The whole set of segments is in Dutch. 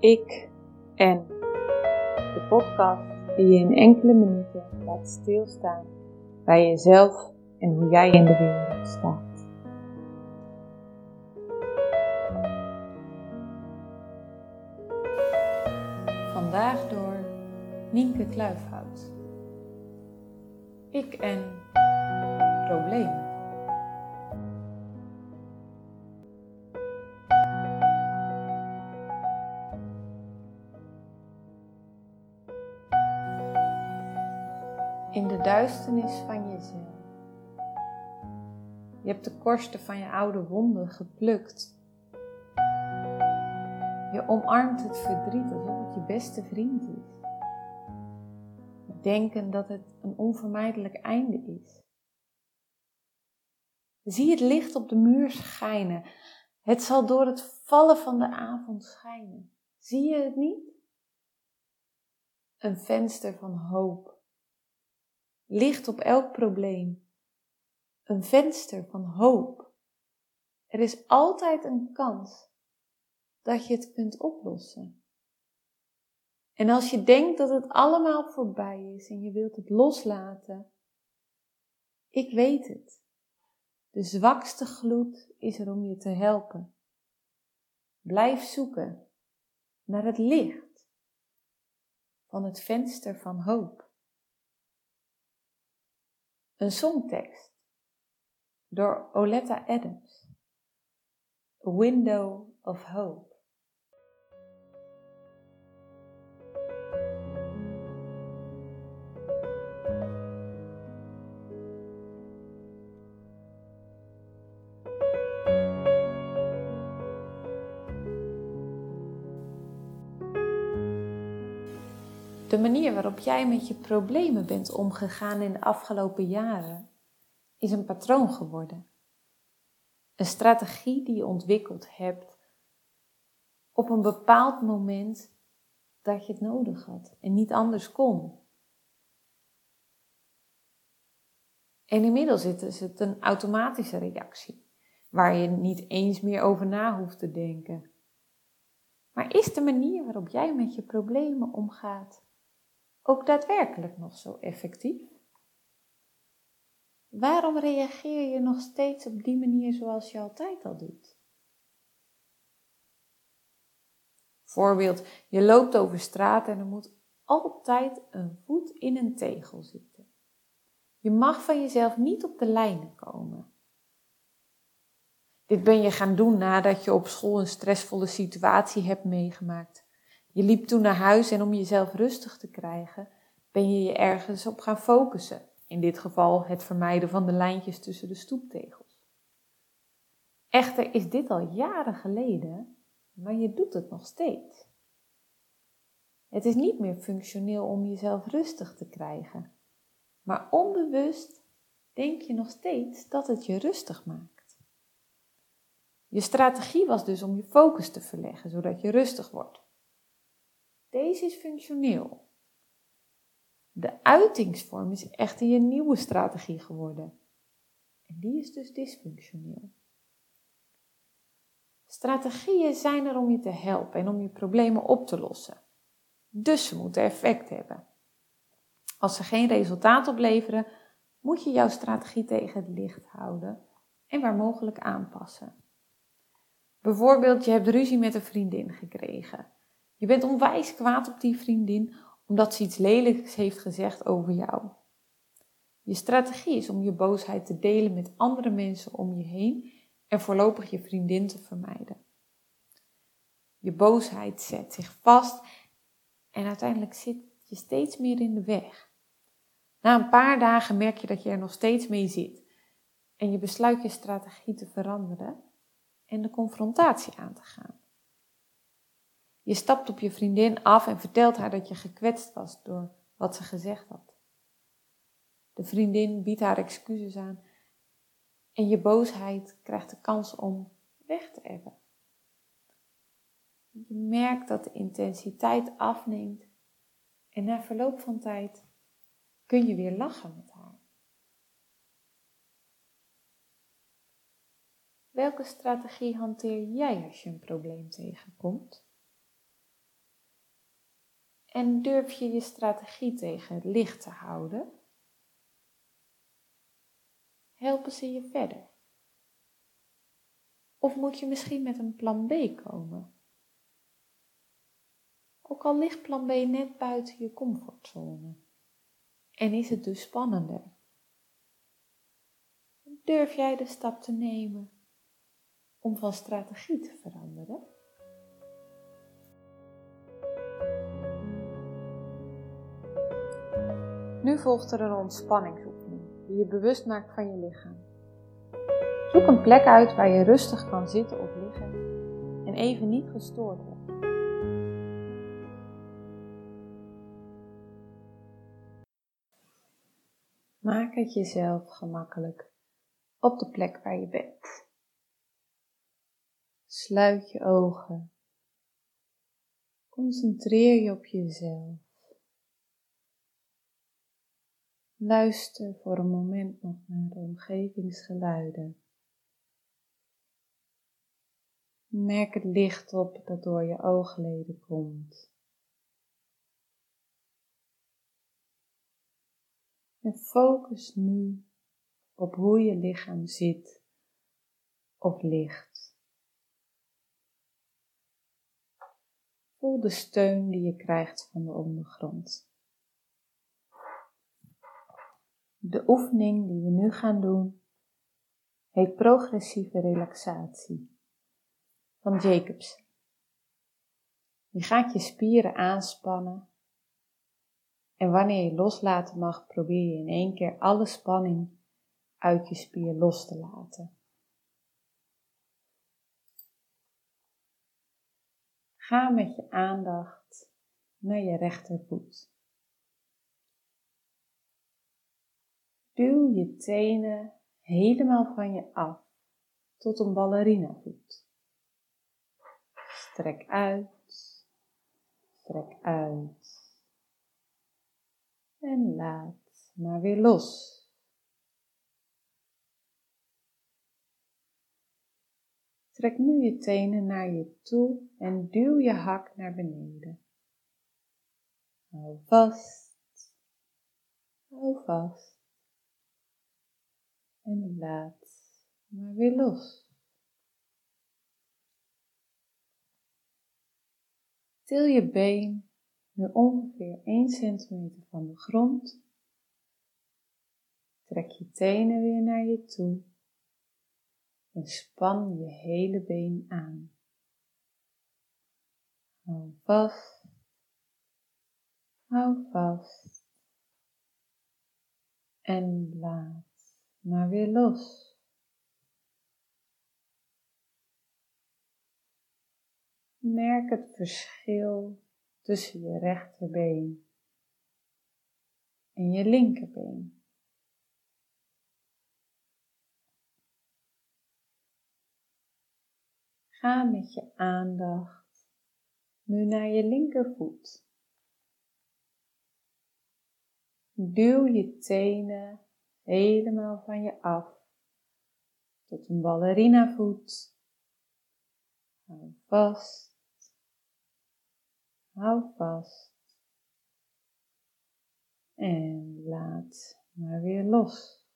Ik en de podcast die je in enkele minuten laat stilstaan bij jezelf en hoe jij in de wereld staat. Vandaag door Nienke Kluifhout. Ik en problemen. In de duisternis van jezelf. Je hebt de korsten van je oude wonden geplukt. Je omarmt het verdriet alsof het je beste vriend is. Denken dat het een onvermijdelijk einde is. Zie het licht op de muur schijnen. Het zal door het vallen van de avond schijnen. Zie je het niet? Een venster van hoop licht op elk probleem. Een venster van hoop. Er is altijd een kans dat je het kunt oplossen. En als je denkt dat het allemaal voorbij is en je wilt het loslaten, ik weet het. De zwakste gloed is er om je te helpen. Blijf zoeken naar het licht van het venster van hoop. Een songtekst door Oletta Adams. A Window of Hope. Manier waarop jij met je problemen bent omgegaan in de afgelopen jaren is een patroon geworden. Een strategie die je ontwikkeld hebt op een bepaald moment dat je het nodig had en niet anders kon. En inmiddels is het een automatische reactie, waar je niet eens meer over na hoeft te denken. Maar is de manier waarop jij met je problemen omgaat ook daadwerkelijk nog zo effectief? Waarom reageer je nog steeds op die manier zoals je altijd al doet? Voorbeeld, je loopt over straat en er moet altijd een voet in een tegel zitten. Je mag van jezelf niet op de lijnen komen. Dit ben je gaan doen nadat je op school een stressvolle situatie hebt meegemaakt. Je liep toen naar huis en om jezelf rustig te krijgen, ben je je ergens op gaan focussen. In dit geval het vermijden van de lijntjes tussen de stoeptegels. Echter is dit al jaren geleden, maar je doet het nog steeds. Het is niet meer functioneel om jezelf rustig te krijgen, maar onbewust denk je nog steeds dat het je rustig maakt. Je strategie was dus om je focus te verleggen, zodat je rustig wordt. Deze is functioneel. De uitingsvorm is echter je nieuwe strategie geworden. En die is dus dysfunctioneel. Strategieën zijn er om je te helpen en om je problemen op te lossen. Dus ze moeten effect hebben. Als ze geen resultaat opleveren, moet je jouw strategie tegen het licht houden en waar mogelijk aanpassen. Bijvoorbeeld, je hebt ruzie met een vriendin gekregen. Je bent onwijs kwaad op die vriendin omdat ze iets lelijks heeft gezegd over jou. Je strategie is om je boosheid te delen met andere mensen om je heen en voorlopig je vriendin te vermijden. Je boosheid zet zich vast en uiteindelijk zit je steeds meer in de weg. Na een paar dagen merk je dat je er nog steeds mee zit en je besluit je strategie te veranderen en de confrontatie aan te gaan. Je stapt op je vriendin af en vertelt haar dat je gekwetst was door wat ze gezegd had. De vriendin biedt haar excuses aan en je boosheid krijgt de kans om weg te ebben. Je merkt dat de intensiteit afneemt en na verloop van tijd kun je weer lachen met haar. Welke strategie hanteer jij als je een probleem tegenkomt? En durf je je strategie tegen het licht te houden? Helpen ze je verder? Of moet je misschien met een plan B komen? Ook al ligt plan B net buiten je comfortzone. En is het dus spannender. Durf jij de stap te nemen om van strategie te veranderen? Nu volgt er een ontspanningsoefening die je bewust maakt van je lichaam. Zoek een plek uit waar je rustig kan zitten of liggen en even niet gestoord wordt. Maak het jezelf gemakkelijk op de plek waar je bent. Sluit je ogen. Concentreer je op jezelf. Luister voor een moment nog naar de omgevingsgeluiden. Merk het licht op dat door je oogleden komt. En focus nu op hoe je lichaam zit of ligt. Voel de steun die je krijgt van de ondergrond. De oefening die we nu gaan doen heet progressieve relaxatie van Jacobs. Je gaat je spieren aanspannen en wanneer je loslaten mag, probeer je in één keer alle spanning uit je spier los te laten. Ga met je aandacht naar je rechtervoet. Duw je tenen helemaal van je af tot een ballerina-voet. Strek uit, strek uit en laat maar weer los. Trek nu je tenen naar je toe en duw je hak naar beneden. Hou vast, hou vast en laat maar weer los. Til je been nu ongeveer 1 centimeter van de grond. Trek je tenen weer naar je toe en span je hele been aan. Hou vast, hou vast en laat maar weer los. Merk het verschil tussen je rechterbeen en je linkerbeen. Ga met je aandacht nu naar je linkervoet. Duw je tenen helemaal van je af tot een ballerina voet. Hou vast. Hou vast. En laat maar weer los.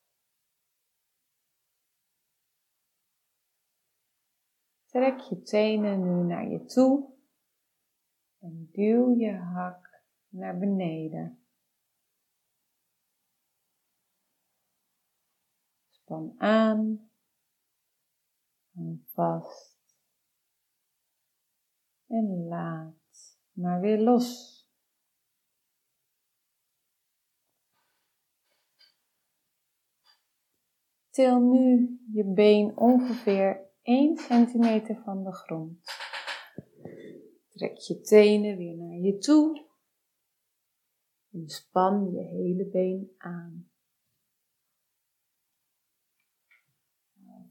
Trek je tenen nu naar je toe en duw je hak naar beneden. Span aan en vast en laat maar weer los. Til nu je been ongeveer 1 centimeter van de grond. Trek je tenen weer naar je toe en span je hele been aan.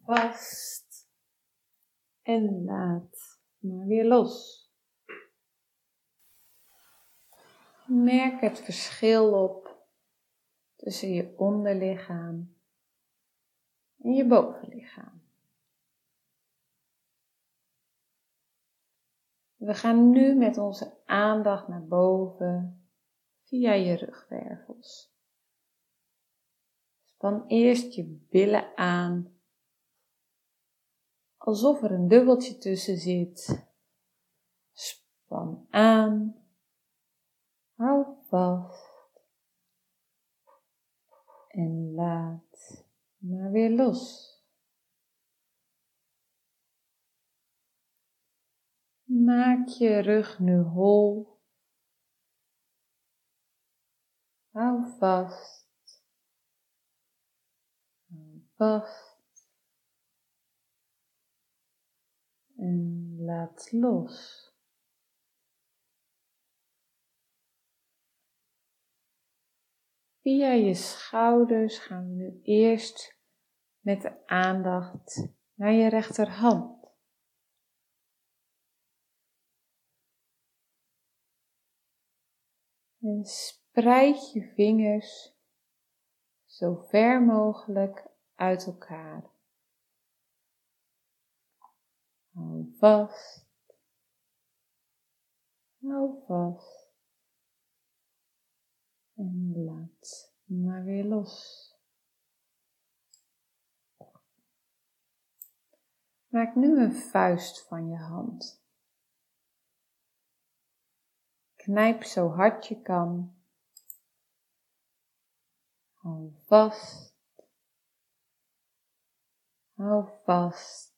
Vast en laat maar weer los. Merk het verschil op tussen je onderlichaam en je bovenlichaam. We gaan nu met onze aandacht naar boven via je rugwervels. Span eerst je billen aan, alsof er een dubbeltje tussen zit. Span aan, hou vast en laat maar weer los. Maak je rug nu hol. Hou vast. Hou vast. En laat los. Via je schouders gaan we nu eerst met de aandacht naar je rechterhand. En spreid je vingers zo ver mogelijk uit elkaar. Hou vast. Hou vast. En laat maar weer los. Maak nu een vuist van je hand. Knijp zo hard je kan. Hou vast. Hou vast.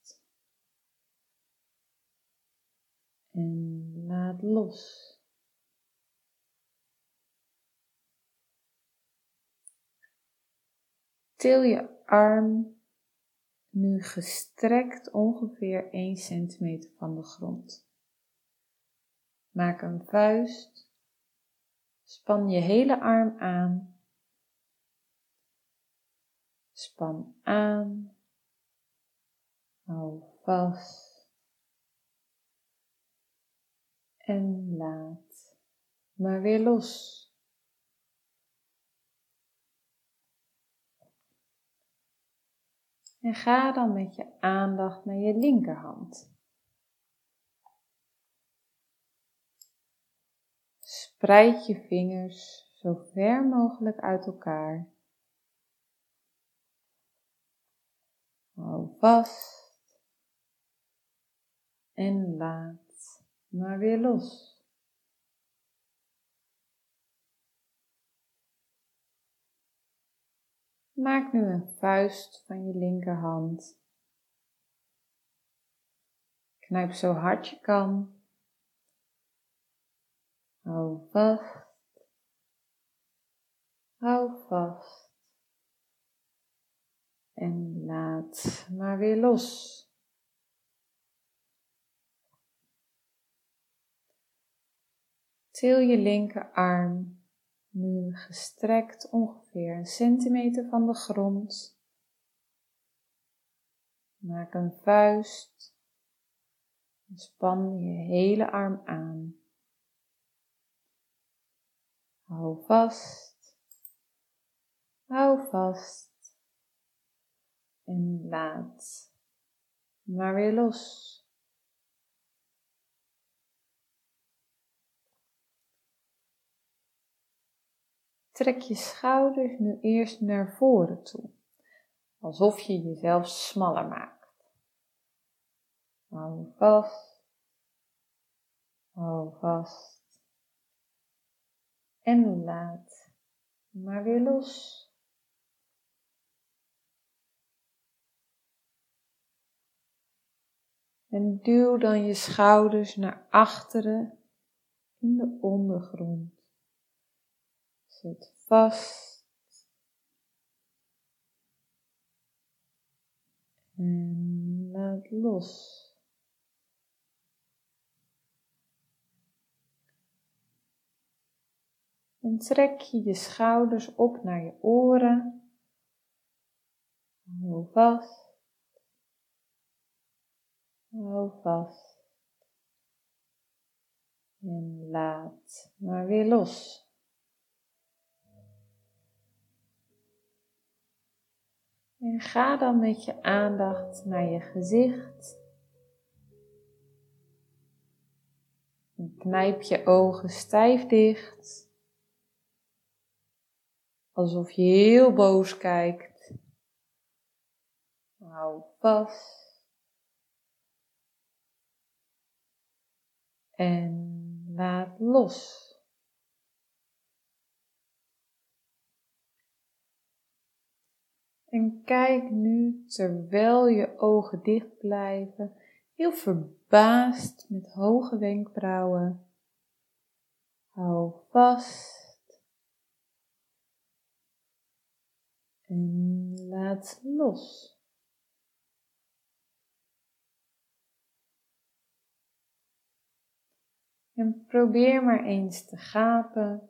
En laat los. Til je arm nu gestrekt ongeveer 1 centimeter van de grond. Maak een vuist. Span je hele arm aan. Span aan. Hou vast. En laat maar weer los. En ga dan met je aandacht naar je linkerhand. Spreid je vingers zo ver mogelijk uit elkaar. Hou vast en laat maar weer los. Maak nu een vuist van je linkerhand. Knijp zo hard je kan Hou vast. Hou vast. En laat maar weer los. Til je linkerarm nu gestrekt ongeveer een centimeter van de grond. Maak een vuist. Span je hele arm aan. Hou vast. Hou vast. En laat maar weer los. Trek je schouders nu eerst naar voren toe, alsof je jezelf smaller maakt. Hou vast. Hou vast en laat maar weer los. En duw dan je schouders naar achteren in de ondergrond. Zet vast. En laat los. En trek je je schouders op naar je oren. Hou vast. Hou vast. En laat maar weer los. En ga dan met je aandacht naar je gezicht. knijp je ogen stijf dicht. Alsof je heel boos kijkt. Hou vast. En laat los. En kijk nu, terwijl je ogen dicht blijven, heel verbaasd met hoge wenkbrauwen. Hou vast. En laat los. En probeer maar eens te gapen.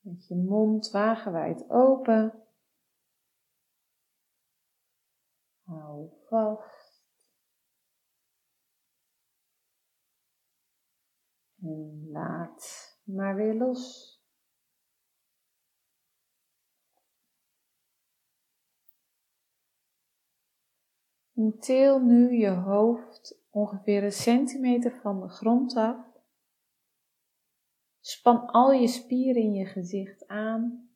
Met je mond wagenwijd open. Hou vast. En laat maar weer los. Til nu je hoofd ongeveer een centimeter van de grond af. Span al je spieren in je gezicht aan.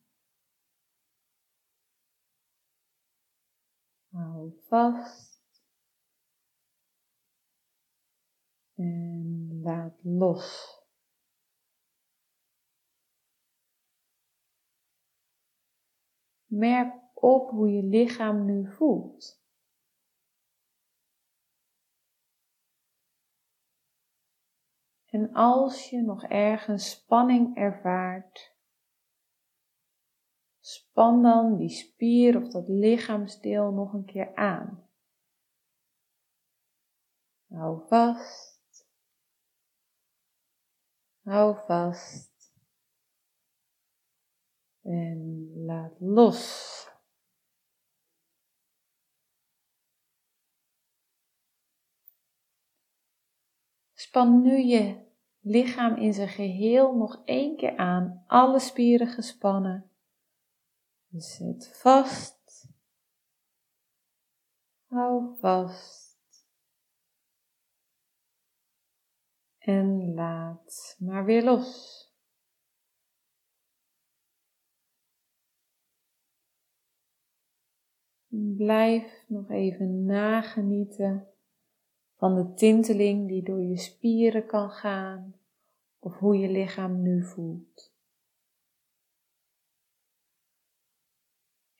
Hou vast. En laat los. Merk op hoe je lichaam nu voelt. En als je nog ergens spanning ervaart, span dan die spier of dat lichaamsdeel nog een keer aan. Hou vast. Hou vast. En laat los. Span nu je lichaam in zijn geheel nog één keer aan, alle spieren gespannen. Zet vast. Hou vast. En laat maar weer los. Blijf nog even nagenieten van de tinteling die door je spieren kan gaan of hoe je lichaam nu voelt.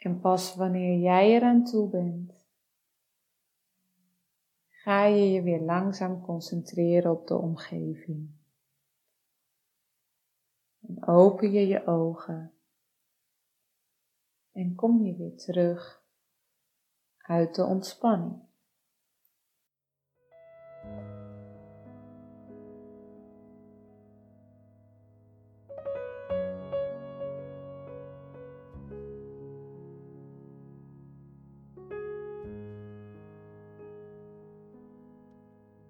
En pas wanneer jij eraan toe bent, ga je je weer langzaam concentreren op de omgeving. En open je je ogen en kom je weer terug uit de ontspanning.